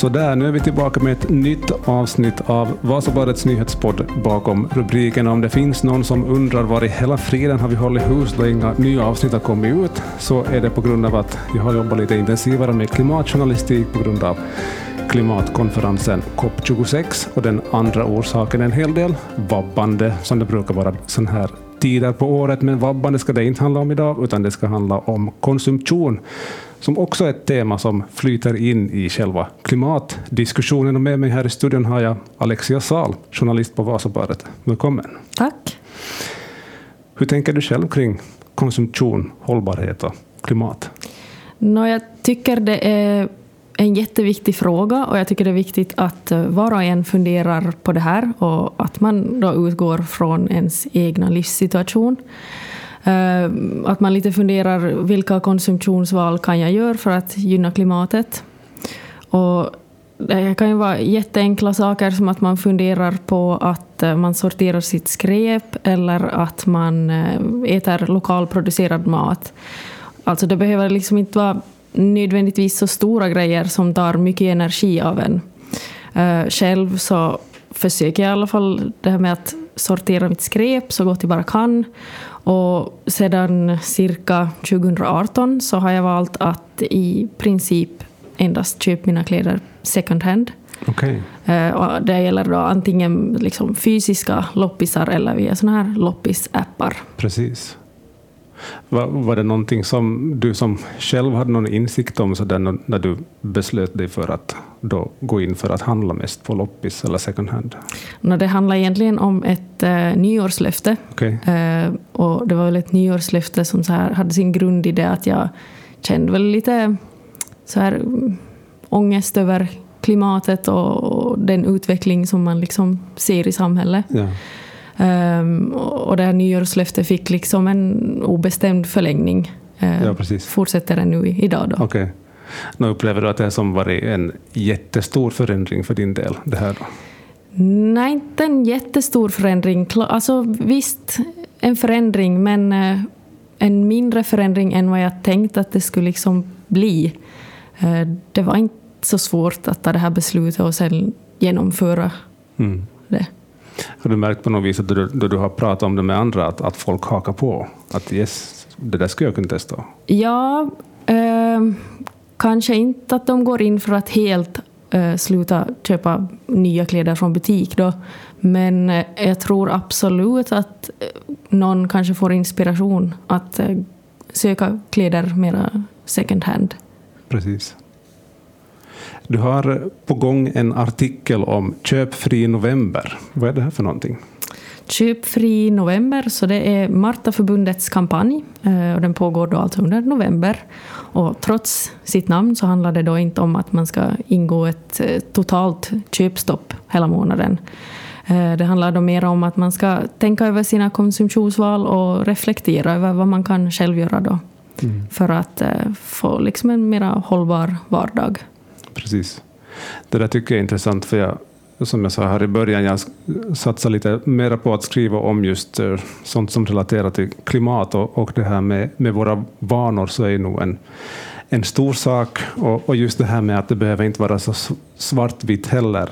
Sådär, nu är vi tillbaka med ett nytt avsnitt av Vasabladets nyhetspodd bakom rubriken. Om det finns någon som undrar var i hela friden har vi hållit hus då inga nya avsnitt har kommit ut, så är det på grund av att jag har jobbat lite intensivare med klimatjournalistik på grund av klimatkonferensen COP26 och den andra orsaken en hel del vabbande som det brukar vara sån här tider på året. Men vabbande ska det inte handla om idag, utan det ska handla om konsumtion som också är ett tema som flyter in i själva klimatdiskussionen. Och med mig här i studion har jag Alexia Sal, journalist på Vasabladet. Välkommen. Tack. Hur tänker du själv kring konsumtion, hållbarhet och klimat? No, jag tycker det är en jätteviktig fråga och jag tycker det är viktigt att eh, var och en funderar på det här och att man då utgår från ens egna livssituation. Eh, att man lite funderar vilka konsumtionsval kan jag göra för att gynna klimatet. Och eh, det kan ju vara jätteenkla saker som att man funderar på att man sorterar sitt skräp eller att man äter lokalproducerad mat. Alltså det behöver liksom inte vara nödvändigtvis så stora grejer som tar mycket energi av en. Själv så försöker jag i alla fall det här med att sortera mitt skräp så gott jag bara kan. Och sedan cirka 2018 så har jag valt att i princip endast köpa mina kläder second hand. Okay. Eh, det gäller då antingen liksom fysiska loppisar eller via såna här loppisappar. Precis. Var, var det någonting som du som själv hade någon insikt om så där, när du beslöt dig för att då gå in för att handla mest på loppis eller second hand? No, det handlar egentligen om ett eh, nyårslöfte. Okay. Eh, och det var väl ett nyårslöfte som så här hade sin grund i det att jag kände väl lite så här mm, ångest över klimatet och, och den utveckling som man liksom ser i samhället. Ja. Um, och det här nyårslöftet fick liksom en obestämd förlängning. Uh, ja, precis. Fortsätter det nu idag då. Okay. Nu upplever du att det har som varit en jättestor förändring för din del? Det här då? Nej, inte en jättestor förändring. Alltså visst, en förändring, men uh, en mindre förändring än vad jag tänkt att det skulle liksom bli. Uh, det var inte så svårt att ta det här beslutet och sen genomföra mm. det. Har du märkt på något vis att då, då du har pratat om det med andra, att, att folk hakar på? Att yes, det där skulle jag kunna testa? Ja, eh, kanske inte att de går in för att helt eh, sluta köpa nya kläder från butik då. Men eh, jag tror absolut att eh, någon kanske får inspiration att eh, söka kläder mera second hand. Precis. Du har på gång en artikel om köpfri november. Vad är det här för någonting? Köpfri november, så det är Martaförbundets kampanj eh, och den pågår då alltså under november. Och trots sitt namn så handlar det då inte om att man ska ingå ett eh, totalt köpstopp hela månaden. Eh, det handlar då mer om att man ska tänka över sina konsumtionsval och reflektera över vad man kan själv göra då. Mm. För att få liksom en mer hållbar vardag. Precis. Det där tycker jag är intressant, för jag, som jag sa här i början, jag satsar lite mer på att skriva om just eh, sånt som relaterar till klimat och, och det här med, med våra vanor så är nog en, en stor sak. Och, och, just det här med att det behöver inte vara så svartvitt heller.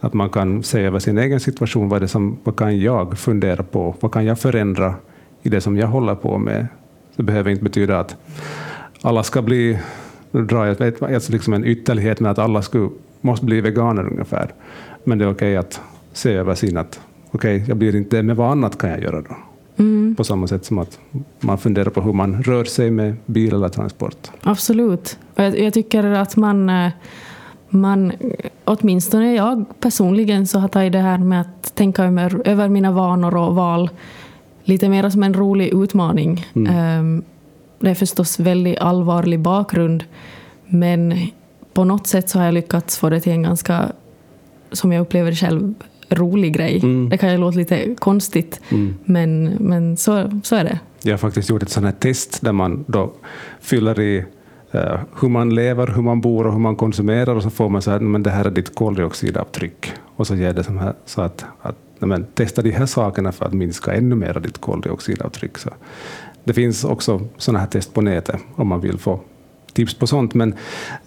Att man kan se över sin egen situation, vad, det som, vad kan jag fundera på? Vad kan jag förändra i det som jag håller på med? Det behöver inte betyda att alla ska bli nu drar jag ett, alltså liksom en ytterlighet med att alla skulle, måste bli veganer ungefär. Men det är okej okay att se över sin att okej, okay, jag blir inte det, men vad annat kan jag göra då? Mm. På samma sätt som att man funderar på hur man rör sig med bil eller transport. Absolut. Och jag, jag tycker att man, eh, man, åtminstone jag personligen, så har tagit det här med att tänka över, över mina vanor och val lite mer som en rolig utmaning. Mm. Um, det är förstås väldigt allvarlig bakgrund, men på något sätt så har jag lyckats få det till en ganska, som jag upplever det själv, rolig grej. Mm. Det kan ju låta lite konstigt, mm. men, men så, så är det. Jag har faktiskt gjort ett sånt här test där man då fyller i uh, hur man lever, hur man bor och hur man konsumerar och så får man så här, men det här är ditt koldioxidavtryck. Och så ger det som här, så att, att men, testa de här sakerna för att minska ännu mer ditt koldioxidavtryck. Så det finns också sådana här test på nätet om man vill få tips på sånt. Men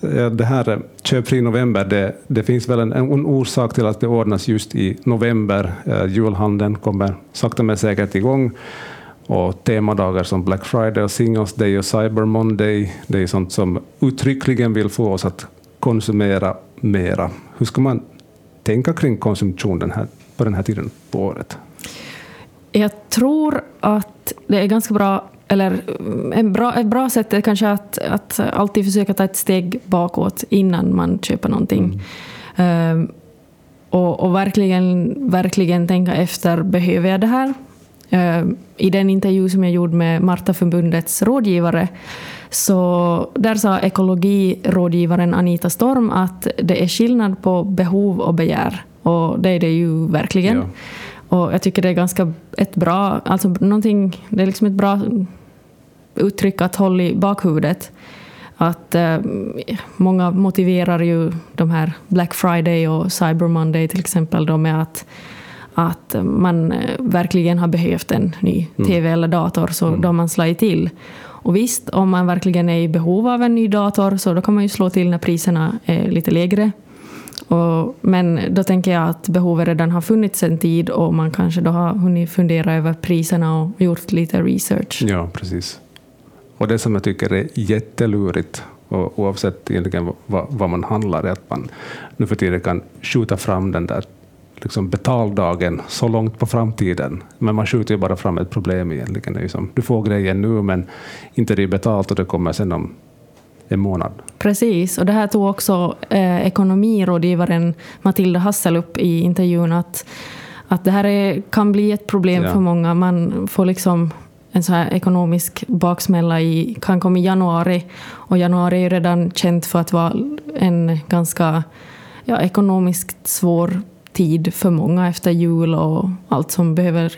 eh, det här eh, köpfri november, det, det finns väl en, en, orsak till att det ordnas just i november. Eh, julhandeln kommer sakta men säkert igång. Och temadagar som Black Friday, och Singles Day och Cyber Monday, det är sånt som uttryckligen vill få oss att konsumera mera. Hur ska man tänka kring konsumtion den här, på den här tiden på året? Jag tror att det är ganska bra, eller en bra, ett bra sätt är kanske att, att alltid försöka ta ett steg bakåt innan man köper någonting. Mm. Um, och, och, verkligen, verkligen tänka efter, behöver jag det här? Um, I den intervju som jag gjorde med Martaförbundets rådgivare så där sa ekologirådgivaren Anita Storm att det är skillnad på behov och begär. Och det är det ju verkligen. Ja. Och jag tycker det är ganska ett bra, alltså någonting, det är liksom ett bra uttryck att hålla i bakhuvudet. Att eh, många motiverar ju de här Black Friday och Cyber Monday till exempel då med att, att man eh, verkligen har behövt en ny mm. TV eller dator, så mm. då har man slagit till. Och visst, om man verkligen är i behov av en ny dator så då kan man ju slå till när priserna är lite lägre. Och, men då tänker jag att behovet redan har funnits en tid och man kanske då har hunnit fundera över priserna och gjort lite research. Ja, precis. Och det som jag tycker är jättelurigt, och oavsett egentligen vad, vad man handlar, är att man nu för tiden kan skjuta fram den där liksom betaldagen så långt på framtiden. Men man skjuter ju bara fram ett problem egentligen. Det är liksom, du får grejen nu, men inte det är betalt och det kommer sen om en månad. Precis, och det här tog också eh, ekonomirådgivaren Matilda Hassel upp i intervjun, att, att det här är, kan bli ett problem ja. för många. Man får liksom en så här ekonomisk baksmälla i, kan komma i januari, och januari är ju redan känt för att vara en ganska ja, ekonomiskt svår tid för många efter jul och allt som behöver...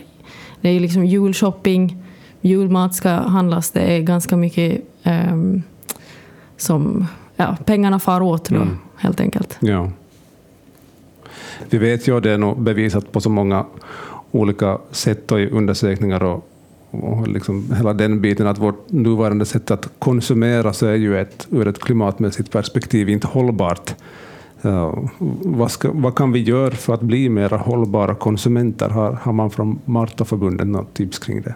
Det är liksom julshopping, julmat ska handlas, det är ganska mycket um, som... Ja, pengarna far åt då, mm. helt enkelt. Ja. Vi vet ju, det är nog bevisat på så många olika sätt och i undersökningar och, och liksom hela den biten att vårt nuvarande sätt att konsumera så är ju ett, ur ett klimatmässigt perspektiv inte hållbart. Vad, ska, vad, kan vi göra för att bli mer hållbara konsumenter? Har, har man från Martaförbundet något tips kring det?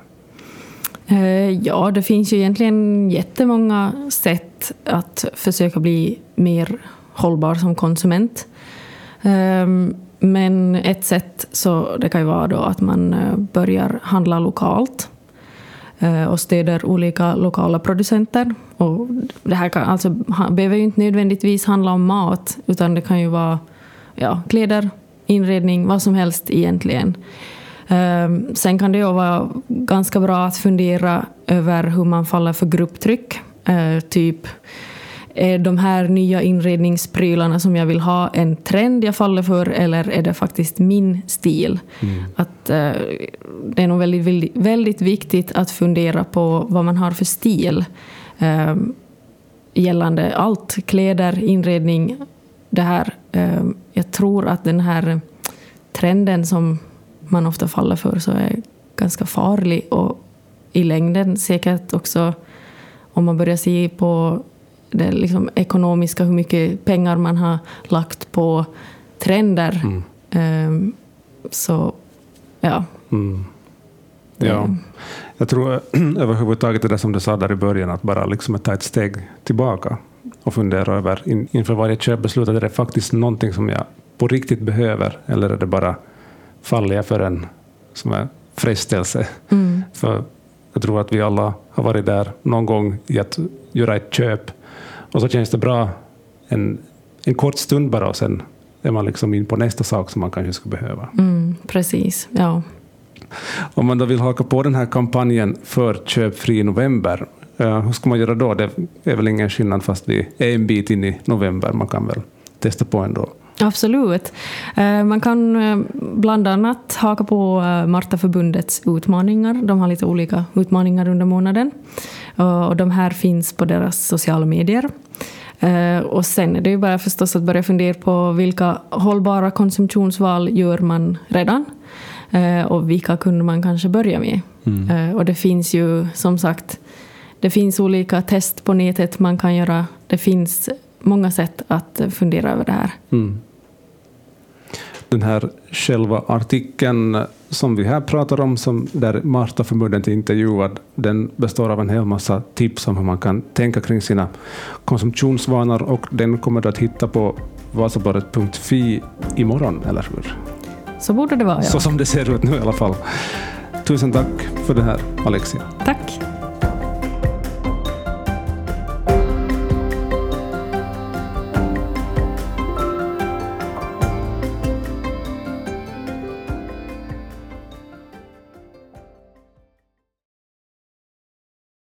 Eh, ja, det finns ju egentligen jättemånga sätt att försöka bli mer hållbar som konsument. Ehm, men ett sätt så det kan ju vara då att man eh, börjar handla lokalt. Eh, och stöder olika lokala producenter. Och det här kan, alltså, behöver ju inte nödvändigtvis handla om mat, utan det kan ju vara ja, kläder, inredning, vad som helst egentligen. Ehm, sen kan det ju vara ganska bra att fundera över hur man faller för grupptryck. Eh, typ är de här nya inredningsprylarna som jag vill ha en trend jag faller för eller är det faktiskt min stil? Mm. Att, eh, det är nog väldigt, väldigt, väldigt, viktigt att fundera på vad man har för stil eh, gällande allt, kläder, inredning. Det här, eh, jag tror att den här trenden som man ofta faller för så är ganska farlig och i längden säkert också om man börjar se på det liksom ekonomiska, hur mycket pengar man har lagt på trender. Mm. Um, så, ja. Mm. Ja. Jag tror överhuvudtaget det där som du sa där i början, att bara liksom ta ett steg tillbaka och fundera över in, inför varje köpbeslut, är det faktiskt någonting som jag på riktigt behöver, eller är det bara faller jag för en som är frestelse? Mm. För jag tror att vi alla har varit där någon gång i att göra ett köp och så känns det bra en, en kort stund bara och sen är man liksom in på nästa sak som man kanske skulle behöva. Mm, precis, ja. Om man då vill haka på den här kampanjen för köpfri november, uh, hur ska man göra då? Det är väl ingen skillnad fast vi är en bit in i november. Man kan väl testa på ändå. Absolut. Eh, man kan eh, bland annat haka på Martaförbundets utmaningar. De har lite olika utmaningar under månaden. Och de här finns på deras sociala medier. Eh, och sen är det ju bara förstås att börja fundera på vilka hållbara konsumtionsval gör man redan eh, och vilka kunde man kanske börja med. Mm. Eh, och det finns ju som sagt Det finns olika test på nätet man kan göra. Det finns många sätt att fundera över det här. Mm. Den här själva artikeln som vi här pratar om, som där Marta förbundet är intervjuad, den består av en hel massa tips om hur man kan tänka kring sina konsumtionsvanor och den kommer du att hitta på vasabadet.fi imorgon, eller hur? Så borde det vara, ja. Så som det ser ut nu i alla fall. Tusen tack för det här, Alexia. Tack.